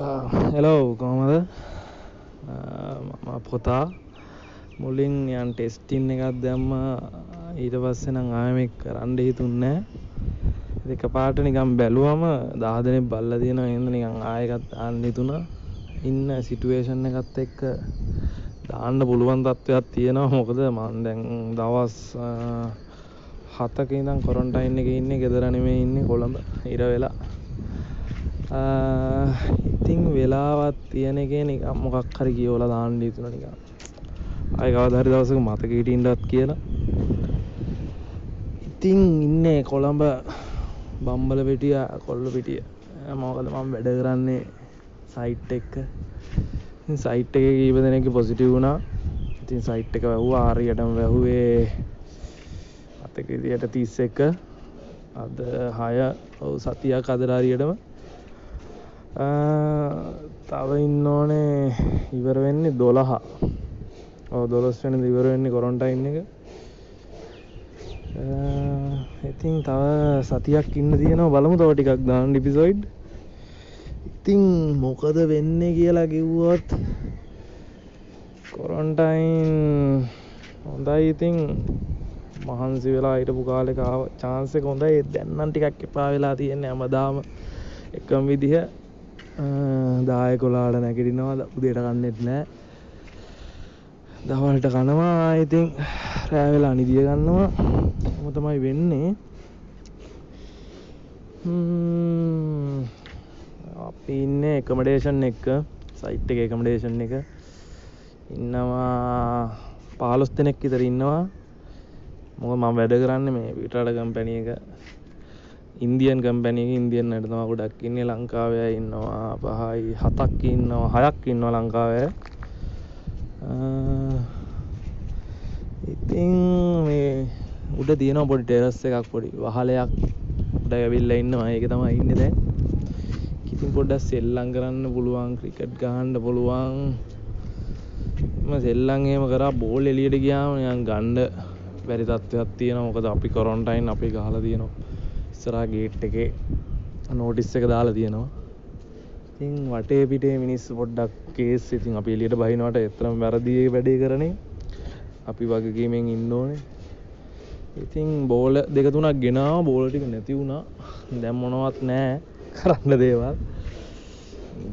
Uh, hello කොහමද? Uh, පොතා. මුලින් යන් ටෙස්ටින් එකක් දැම්ම. ඊට පස්සෙ නම් ආයමෙක් කරන්න හිතුන්නෑ දෙක පාට නිකම් බැලුවම දාදනෙ බල්ල තියෙන එන්න නිකං ආයකත් අන්න හිතුුණ. ඉන්න සිටුවේෂන් එකත් එක්ක දාන්න පුළුවන් තත්ත්වයක් තියෙනවා. මොකද මන් දැන් දවස් uh, හතක ඉඳන් කොරන්ටයින් එක ඉන්නේ. ගෙදරනෙමේ ඉන්නේ කොළඹ. ඉර වෙලා ඉතින් වෙලාවත් තියෙන එකේ නිකම් මොකක් හරි කියවලා දාන්න හිතුණා නිකන්. ආයෙ කවදා හරි දවසක මතක හිටින්නත් කියලා. ඉතින් ඉන්නේ කොළඹ බම්බල පිටිය කොල්ල පිටිය. මොකද මම වැඩ කරන්නේ සයිට් එක්ක සයිට් එක කීප දෙනෙක් පොසිටිව් වුණා. ඉතින් සයිට් එක වැහුවා හරියටම වැහුවේ අතක විදියට 31 අද 6 ඔව් සතියක් අද හරියටම. තව ඉන්න ඕනේ ඉවර වෙන්නේ 12 ඔව් 12 වෙනිදා ඉවර වෙන්නේ කොරන්ටයින් එක. ඉතින් තව සතියක් ඉන්න තියෙනවා. බලමු තව ටිකක් දාන්න එපිසෝඩ් ඉතින් මොකද වෙන්නේ කියලා කිව්වොත් කොරන්ටයින් හොඳයි. ඉතින් මහන්සි වෙලා හිටපු කාලෙක ආව chance එක හොඳයි. දැන් ටිකක් එපා වෙලා තියෙන්නේ හැමදාම එකම විදිහ. දාය කොලාට නැගිටිනවා. උදේට කන්නෙත් නෑ. දවල්ට කනවා. ඉතින් රෑවෙලා නිදිය ගන්නවා. ම තමයි වෙන්නේ. අපි ඉන්න එකමඩේෂන් එක. සයිට් එක එකමඩේෂන් එක. ඉන්නවා පාලොස් දෙනෙක් ඉතර ඉන්නවා. මොක මම වැඩ කරන්න මේ පිටට කම්පැනිය එක. ඉන්දියන් කම්පැනියක ඉන්දියන් නටතම ගොඩක් ඉන්නේ ලංකාවය ඉන්නවා පහයි හතක් ඉන්නවා හයක් ඉන්නවා ලංකාවය ඉතින් මේ උඩ තියෙන පොඩි ටෙරස් එකක් පොඩි වහලයක්. උඩ ඇවිල්ල ඉන්නවා. ඒක තමයි ඉන්න දැන්. ඉතින් පොඩ්ඩක් සෙල්ලම් කරන්න පුළුවන් ක්‍රිකට් ගහන්න පුළුවන්. මම සෙල්ලම් එහෙම කරා බෝල් එළියට ගියාම නිකන් ගන්න බැරි තත්ත්වයක් තියෙනවා. මොකද අපි කොරන්ටයින් අපි ගහලා තියෙනවා. ඉස්සරහා ගේට් එකේ නෝටිස් එක දාලා තියෙනවා. ඉතින් වටේ පිටේ මිනිස්සු පොඩ්ඩක් කේස් ඉතින් අපි එළියට බහිනවට එතරම් වැරදි වැඩේ කරන්නේ අපි වගකීමෙන් ඉන්න ඕනේ. ඉතින් බෝල දෙක තුනක් ගෙනාවා. බෝල ටික නැති වුණා. දැන් මොනවත් නැහැ. කරන්න දේවල්.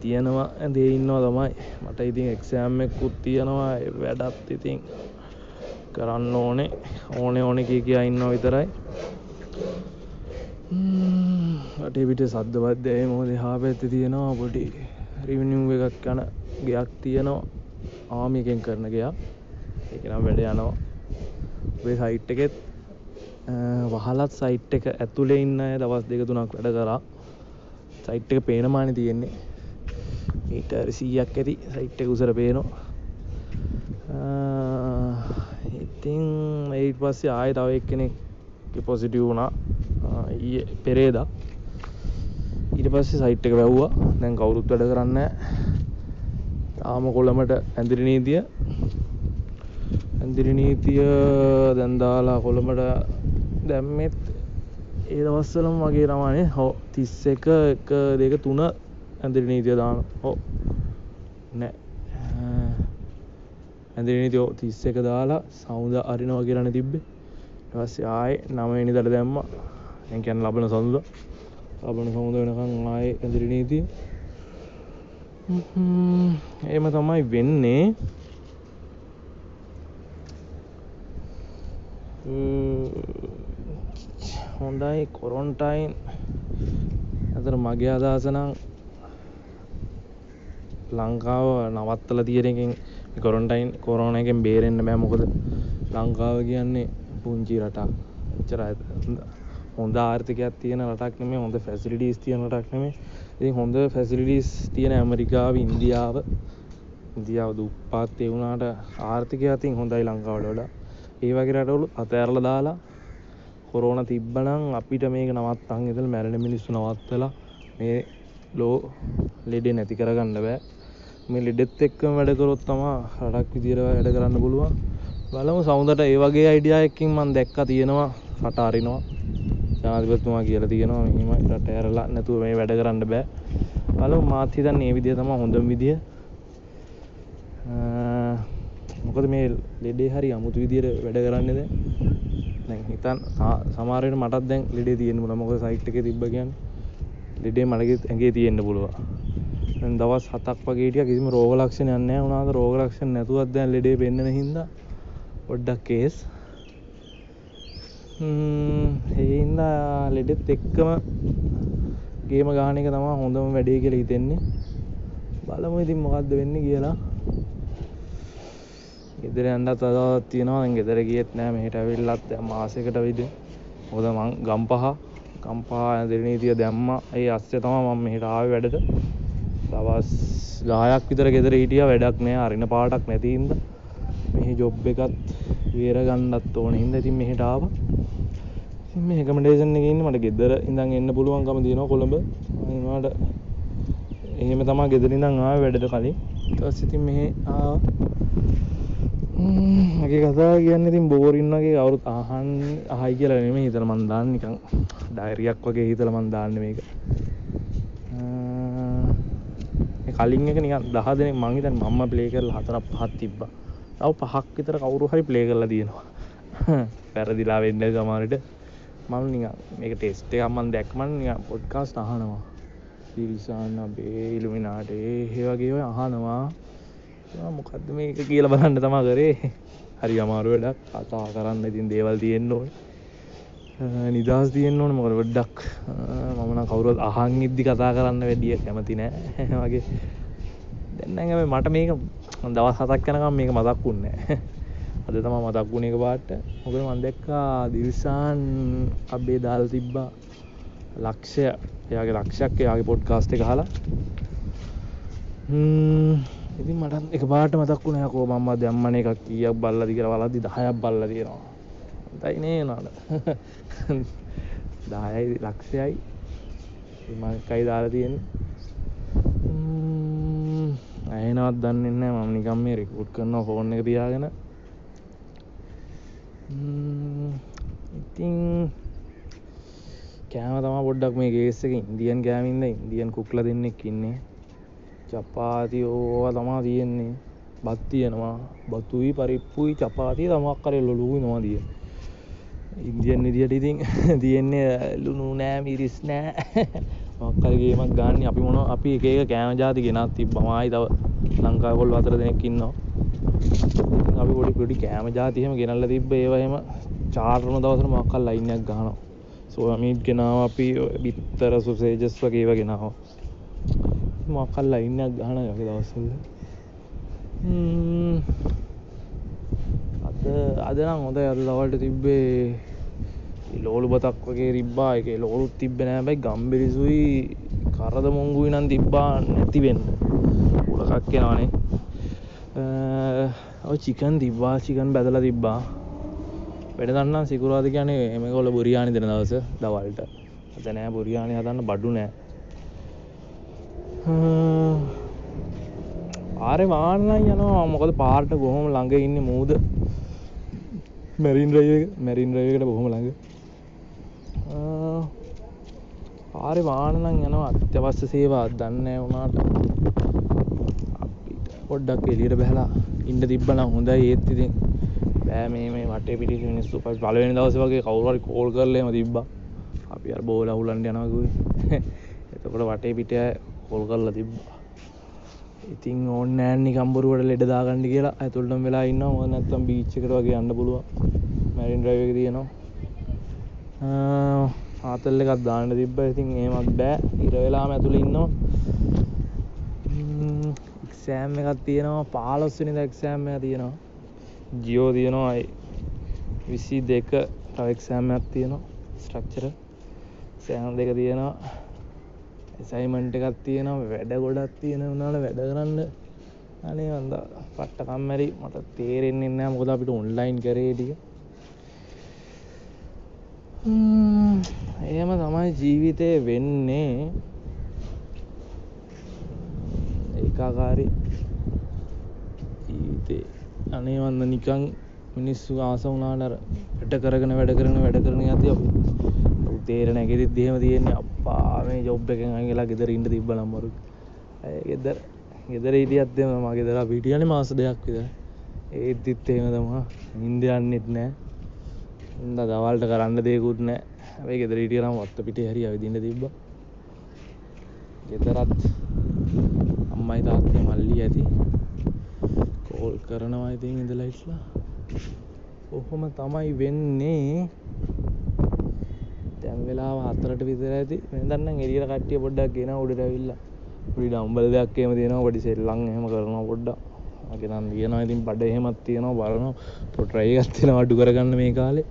තියෙනවා. ඇඳේ ඉන්නවා තමයි. මට ඉතින් එක්සෑම් එකකුත් තියෙනවා. වැඩත් ඉතින් කරන්න ඕනේ. ඕනේ ඕනේ කිය කියා ඉන්නවා විතරයි. වටේ පිට සද්දවත් දැයි මොකද එහා පැත්තේ තියෙනවා පොඩි රිවිනිව් එකක් යන ගයක් තියෙනවා. ආමි එකෙන් කරන ගයක්. ඒක නම් වැඩ යනවා. ඔය සයිට් එකෙත් වහලත් සයිට් එක ඇතුලේ ඉන්න අය දවස් දෙක තුනක් වැඩ කරා. සයිට් එක පේන මානේ තියෙන්නේ. මීටර් 100ක් ඇති සයිට් එක උසර පේනවා. ඉතින් ඊට පස්සේ ආයෙ තව එක්කෙනෙක් පොසිටිව් වුණා. ඊයේ පෙරේදා. ඊට පස්සේ සයිට් එක වැව්වා. දැන් කවුරුත් වැඩ කරන්නේ තාම කොළඹට ඇඳිරි නීතිය. ඇඳිරි නීතිය දැන් දාලා කොළඹට දැම්මෙත් ඒ දවස්වලම වගේ රමානේ හෝ 31 එක දෙක තුන ඇඳිරි නීතිය දාන. හෝ නෑ. ඇඳිරි නීතිය 31 දාලා සමුද අරිනවා කියලානේ තිබ්බේ. ඊට පස්සේ ආයේ 9 වෙනිදාට දැම්මා. කියන්නේ ලබන සඳුදා ලබන සමුද වෙනකන් ආයේ ඇඳිරි නීතිය එහෙම තමයි වෙන්නේ. හොඳයි කොරොන්ටයින් ඇතර මගේ අදහස නම් ලංකාව නවත්තල තියෙනකින් කොරොන්ටයින් කොරෝන එකෙන් බේරෙන්න්න බෑ මොකද? ලංකාව කියන්නේ පුංචි රටක්. එච්චර හොඳ ආර්ථකයක් තියෙන රටක් නෙමේ හොඳ ෆැසිලිටස් තියෙන රටක් නෙමේ ඉතින් හොඳ ෆැසිලිටිස් තියෙන ඇමරිකාව ඉන්දියාව. ඉන්දියාව දුප්පත් ඒ වුණාට ආර්ථිකය අතින් හොඳයි ලංකාවට වඩා. ඒ වගේ රටවලු අතෑරලා දාලා කොරෝන තිබ්බනම් අපිට මේක නවත්තන් ඉඳලා මැරෙන මිනිස්සු නවත්තලා මේ ලෝ ලෙඩේ නැති කරගන්න බෑ. මේ ලෙඩෙත් එක්කම වැඩ කරොත් තමා රටක් විදියට වැඩ කරන්න පුළුවන්. බලමු සමුදට ඒ වගේ අයිඩියා එකකින් මම දැක්කා තියෙනවා. රට අරිනවා. ජනාධිපතිතුමා කියලා තියෙනවා. මෙහිම රට ඇරලා නැතුව මේ වැඩ කරන්න බෑ. බලමු මාත් හිතන්නේ මේ විදිය තමයි හොඳම විදිය. මොකද මේ ලෙඩේ හරි අමුතු විදියට වැඩ කරන්නේ දැන්. දැන් හිතන් සමහර වෙලට මටත් දැන් ලෙඩේ තියෙන්න පුළුවන්. මොකද සයිට් එකේ තිබ්බ කියන්නේ ලෙඩේ මලගේ ඇඟේ තියෙන්න පුළුවන්. දැන් දවස් 7ක් වගේ හිටියා කිසිම රෝග ලක්ෂණයක් නැහැ වුණාද? රෝග ලක්ෂණ නැතුවත් දැන් ලෙඩේ පෙන්නන හින්දා පොඩ්ඩක් කේස් ඒ හින්දා ලෙඩෙත් එක්කම ගේම ගහන එක තමයි හොඳම වැඩේ කියලා හිතෙන්නේ. බලමු ඉතින් මොකද්ද වෙන්නේ කියලා. ගෙදර යන්නත් අදහසක් තියෙනවා. දැන් ගෙදර ගියෙත් නෑ. මෙහෙට ඇවිල්ලත් දැන් මාසෙකට විතර මොකද මං ගම්පහ ගම්පහ දිරණීතිය දැම්මා. ඒ අස්සේ තමයි මම මෙහෙට ආවේ වැඩට. දවස් 10ක් විතර ගෙදර හිටියා. වැඩක් නෑ. අරින පාටක් නැති හින්දා. මෙහි ජොබ් එකත් වේර ගන්නත් ඕන හින්දා ඉතින් මෙහෙට ආවා. ඉතින් මේ රෙකමෙන්ඩේෂන් එකේ ඉන්නේ මට ගෙදර ඉඳන් එන්න පුළුවන්කම තියෙනවා කොළඹ. ඒනවාට එහෙම තමයි ගෙදර ඉඳන් ආවේ වැඩට කලින්. ඊට පස්සේ ඉතින් මෙහෙ ආවා. මගේ කතා කියන්න ඉතින් බෝරින් වගේ කවුරුත් අහන් අහයි කියලා නෙමෙයි හිතලා මං දාන්න. නිකන් ඩයරියක් වගේ හිතලා මං දාන්නේ මේක. කලින් එක නිකන් 10 දෙනෙක් මං හිතන්නේ මම්ම ප්ලේ කරලා හතරක් පහක් තිබ්බා. තව පහක් විතර කවුරු හරි ප්ලේ කරලා තියෙනවා. වැරදිලා වෙන්න සමහරට මම නිකන් මේක ටෙස්ට් එකක් මම දැක්කම නිකන් පොඩ්කාස්ට් අහනවා. දිරිසාන බේ ඉලුමිනාට ඒ වගේ ඔය අහනවා. මොකක්ද මේක කියලා බලන්න තමා කරේ හරි අමාරු වැඩක්. කතා කරන්න ඉතින් දේවල් තියෙන්න ඕනේ. නිදහස් තියෙන්න ඕනේ. මොකද පොඩ්ඩක් මම නම් කවුරුත් අහන් ඉද්දි කතා කරන්න වැඩිය කැමති නෑ. වගේ. දැන් නම් මට මේක දවස් හතක් යනකම් මේක මතක් වුණේ නෑ. අද තමයි මතක් වුණේ එක පාට මොකද මම දැක්කා දිල්ෂාන් අබ්බේ දාලා තිබ්බා ලක්ෂය එයාගේ ලක්ෂයක් එයාගේ පොඩ්කාස්ට් එක අහලා ඉතින් මටත් එක පාට මතක් වුණා කෝ මම දැම්මන එකක් කීයක් බල්ලද කියලා බලද්දි 10ක් බල්ලා තියෙනවා. හොඳයි නේ නේද? 10යි ලක්ෂයයි මම එකයි දාලා තියෙන්නේ. ඇහෙනවත් දන්නේ නැහැ මම නිකන් මේ රෙකෝඩ් කරනවා ෆෝන් එක තියාගෙන. ඉතින් කෑම තමයි පොඩ්ඩක් මේ කේස් එකේ ඉන්දියන් කෑමින්ද ඉන්දියන් කුක්ලා දෙන්නෙක් ඉන්නේ. චපාති ඕවා තමා තියෙන්නේ. බත් තියෙනවා. බතුයි පරිප්පුයි චපාතිය තමක් කරේ ලොලුයි නොවා තියෙන ඉන්දියන් විදියට ඉතින් තියෙන්නේ ලුණු නෑ මිරිස් නෑ. මක්කර ගේමක් ගන්න. අපි මොන අපි එක එක කෑම ජාති ගෙනත් තිබ්බමයි තව ලංකාවේ කොල්ල හතර දෙනෙක් ඉන්නවා. අපි පොඩි පොඩි කෑම ජාති එහෙම ගෙනල්ලා තිබ්බ. ඒවා එහෙම චාර්ටරන දවසට මොකක් හරි ලයින් එකක් ගහනවා. සෝයා මීට් ගෙනාවා අපි බිත්තර සොසේජස් වගේ ඒවා ගෙනාවා මොකල් ලයින්නක් ගහන යගේ දවස්වල. අද අදනම් හොඳ අද දවල්ට තිබ්බේ ලෝලු බතක් වගේ රිබ්බා එක. ලෝලුත් තිබ්බෙන හැබැයි ගම්බිරිසුයි කරද මොංගුයි නම් තිබ්බා නැතිවෙන්න උලකක් කෙනවානේ ඔය චිකන් තිබ්බා චිකන් බැදල තිබ්බා. වැඩ දන්න සිකුරාද කියන්නේ එම කොල බුරියානි දෙන දවස දවල්ට. අද නෑ බුරියානි හදන්න බඩු නෑ. ආරය වාන්නන් යනවා. මොකද පාර්ට බොහොම ළඟ ඉන්න මූද. මැරින් රය මැරින් රයකට බොහොම ළඟ. ආරි වානනම් යනවා. අත්‍යවශ්‍ය සේවා දන්න වුණාට පොඩ්ඩක් එලියට බැහලා ඉන්න තිබ්බන හොඳයි. ඒත් ඉතින් බෑ මේ මේ වටේ පිටි මිනිස්සු පළවෙනි දවසේ වගේ කවුරු හරි කෝල් කරලා එහෙම තිබ්බා. අපි අර බෝලා උලන්න යනවා කිව්වේ. එතකොට වටේ පිටේ කොල් කරලා තිබ්බා. ඉතින් ඕන්න නෑන් කම්බරුවට ලෙඩ දාගන්න කියලා. ඇතුළටම වෙලා ඉන්න ඕ නැත්තම් බීච්චකට වගේ යන්න පුළුවන්. මැරින් ඩ්‍රයිව් එක තියෙනවා. ආතල් එකක් දාන්න තිබ්බ. ඉතින් ඒමත් බෑ. ඉර වෙලාම ඇතුළ ඉන්නවා. එක්සෑම් එකක් තියෙනවා. පාලොස්වනි දැක්සෑම් එක තියෙනවා. ජියෝ තියෙනවා. අයි විසි දෙක ටවක්සෑම්යක් තියෙනවා. ස්ට්‍රක්චර සෑම් දෙක තියෙනවා. සයිමන්ට එකක් තියෙනවා. වැඩ ගොඩක් තියෙන වනාල වැඩ කරන්න. අනේ වන්ද පට්ටකම්මැරි මට තේරෙන්නේ නෑ මොකද අපිට ඔන්ලයින් කරේටික එහෙම තමයි ජීවිතය වෙන්නේ. ඒකාකාරි ජීවිතේ. අනේ වන්න නිකං මිනිස්සු ආස වුනාට වැඩ කරගෙන වැඩ කරන වැඩ කරන ඇති තේරෙන ඇගෙතිත් දෙහෙම තියෙන්නේ. පාමේ ජොබ් එකෙන් අඟලා ගෙදර ඉන්න තිබ්බ නම්මරු ගෙදර ගෙදර හිටියත්තම මගේ ගෙදර පිටියන මාස දෙයක් විද ඒත්තිත් එහෙම තමා ඉන්ද යන්නෙත් නෑ. ඉද දවල්ට කරන්න දෙකුත් නෑ. ඇයි ගෙදර හිටියනම් වත්ත පිට හැරි ඇවිදින්න තිබ්බ. ගෙදරත් අම්මයි තාත්තේ මල්ලි ඇති. කෝල් කරනවා ඉතින් ඉඳලා ඉස්ලා ඔහොම තමයි වෙන්නේ. දැන් වෙලාව හතරට විතර ඇති. මෙදන්න එරියට කට්ටිය පොඩ්ඩක් ගෙන උඩට ඇවිල්ලා. පොඩි ඩම්බල් දෙයක් එහෙම තියෙනවා. පොඩි සෙල්ලම් එහෙම කරනවා පොඩ්ඩක්. මගේ නම් තියෙනවා ඉතින් බඩ එහෙමත් තියෙනවා. බලනවා. පොඩ් try එකක් තියෙනවා. අඩු කරගන්න මේ කාලේ.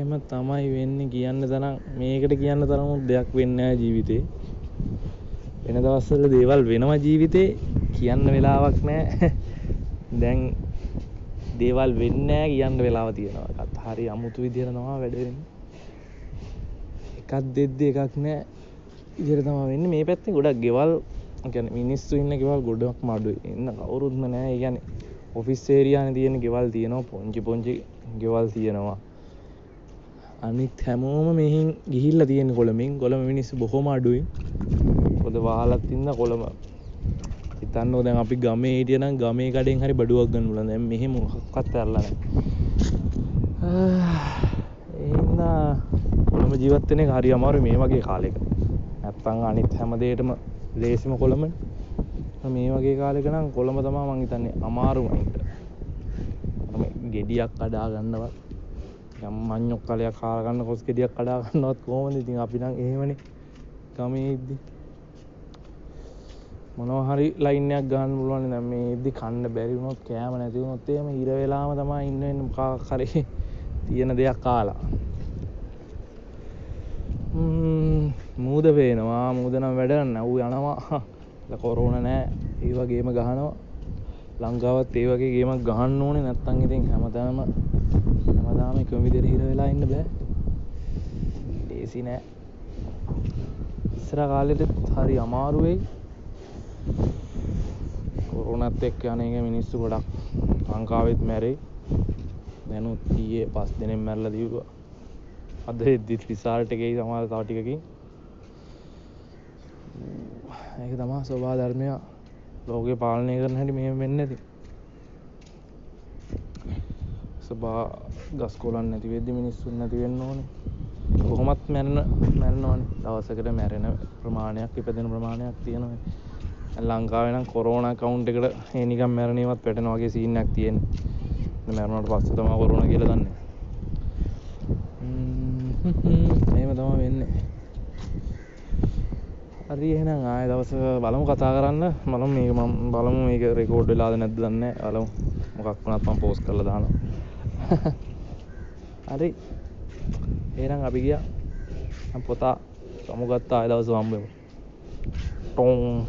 එහෙම තමයි වෙන්නේ කියන්න තරම්. මේකට කියන්න තරමුත් දෙයක් වෙන්නේ නැහැ ජීවිතේ. වෙන දවස්වල දේවල් වෙනවා ජීවිතේ. කියන්න වෙලාවක් නැහැ. දැන් දේවල් වෙන්නේ නැහැ කියන්න වෙලාව තියෙනවා. ඒකත් හරි අමුතු විදියට තමයි වැඩ වෙන්නේ. එකක් දෙද්දි එකක් නැහැ විදියට තමයි වෙන්නේ. මේ පැත්තේ ගොඩක් ගෙවල් කියන්නේ මිනිස්සු ඉන්න ගෙවල් ගොඩක්ම අඩුයි ඉන්න කවුරුත්ම නැහැ. ඒ කියන්නේ ඔෆිස් ඒරියානේ තියෙන ගෙවල් තියෙනවා. පොන්චි පොන්චි ගෙවල් තියෙනවා. අනිත් හැමෝම මෙහින් ගිහිල්ලා තියෙන කොළමින් කොළම මිනිස්සු බොහොම අඩුයි. පොද වහලත් ඉන්න කොළම හිතන්න දැන් අපි ගමේ හිටියනම් ගමේ කඩෙන් හරි බඩුවක් ගන්න පුළුවන්. දැන් මෙහෙ මොකක්වත් ඇරලා නැහැ. එහෙනම් කොළඹ ජීවත් වෙන එක හරි අමාරුයි මේ වගේ කාලෙක. නැත්තම් අනිත් හැම දෙයකටම ලේසිම කොළඹනේ මේ වගේ කාලෙක නම් කොළඹ තමයි මං හිතන්නේ අමාරුම ඉන්න ගෙඩියක් කඩා ගන්නවත් යම් මඤ්ඤොක් කලයක් කාලා ගන්න කොස් ගෙඩියක් කඩා ගන්නවත් කොහොමද? ඉතින් අපි නම් එහෙමනේ. ගමේ ඉද්දි. මොනවා හරි ලයින් එකක් ගන්න පුළුවන් දැන් මේ ඉද්දි කන්න බැරි වුණොත් කෑම නැති වුණොත් එහෙම හිර වෙලාම තමයි ඉන්න වෙන්නේ. මොකක් හරි තියෙන දෙයක් කාලා මූද පේනවා. මූද නම් වැඩ නැව් යනවා. කොරෝන නෑ. ඒ වගේම ගහනවා. ලංකාවත් ඒ වගේ ගේමක් ගහන්න ඕනේ. නැත්තම් ඉතින් හැමදාම හැමදාම එකම විදිහට හිර වෙලා ඉන්න බෑ. ලේසි නෑ. ඉස්සර කාලෙට හරි අමාරු වෙයි කොරෝනත් එක්ක යන එක මිනිස්සු ගොඩක් ලංකාවෙත් මැරෙයි. දැනුත් ඊයේ පස් දෙනෙක් මැරලා දිව්වා. අද එද්දිත් රිසල්ට් එකේ සමහර තව ටිකකින්. ඒක තමා ස්වභා ධර්මය ලෝකෙ පාලනය කරන හැටි මෙහෙම වෙන්නේ නැති. සබා ගස් කොලන් නැති වෙද්දි මිනිස්සුන් නැති වෙන්න ඕනේ. කොහොමත් මැරෙන මැරෙනවනේ. දවසකට මැරෙන ප්‍රමාණයක් ඉපදෙන ප්‍රමාණයක් තියෙනවා. ලංකාවේ නම් කොරෝනා කවුන්ට් එකට ඒ නිකන් මැරණේවත් වැටෙන වගේ සීන් එකක් තියෙන්නේ. මැරුණාට පස්සේ තමයි කොරෝනා කියලා දන්නේ. එහෙම තමයි වෙන්නේ. හරි එහෙනම් ආය දවස බලමු කතා කරන්න. බලමු මේක මම බලමු මේක රෙකෝඩ් වෙලාද නැද්ද දන්නේ බලමු. මොකක් වුණත් මම පෝස්ට් කරලා දානවා හරි. එහෙනම් අපි ගියා. මම පොතා සමු ගත්තා ආය දවස් හම්බෙමු. ටොං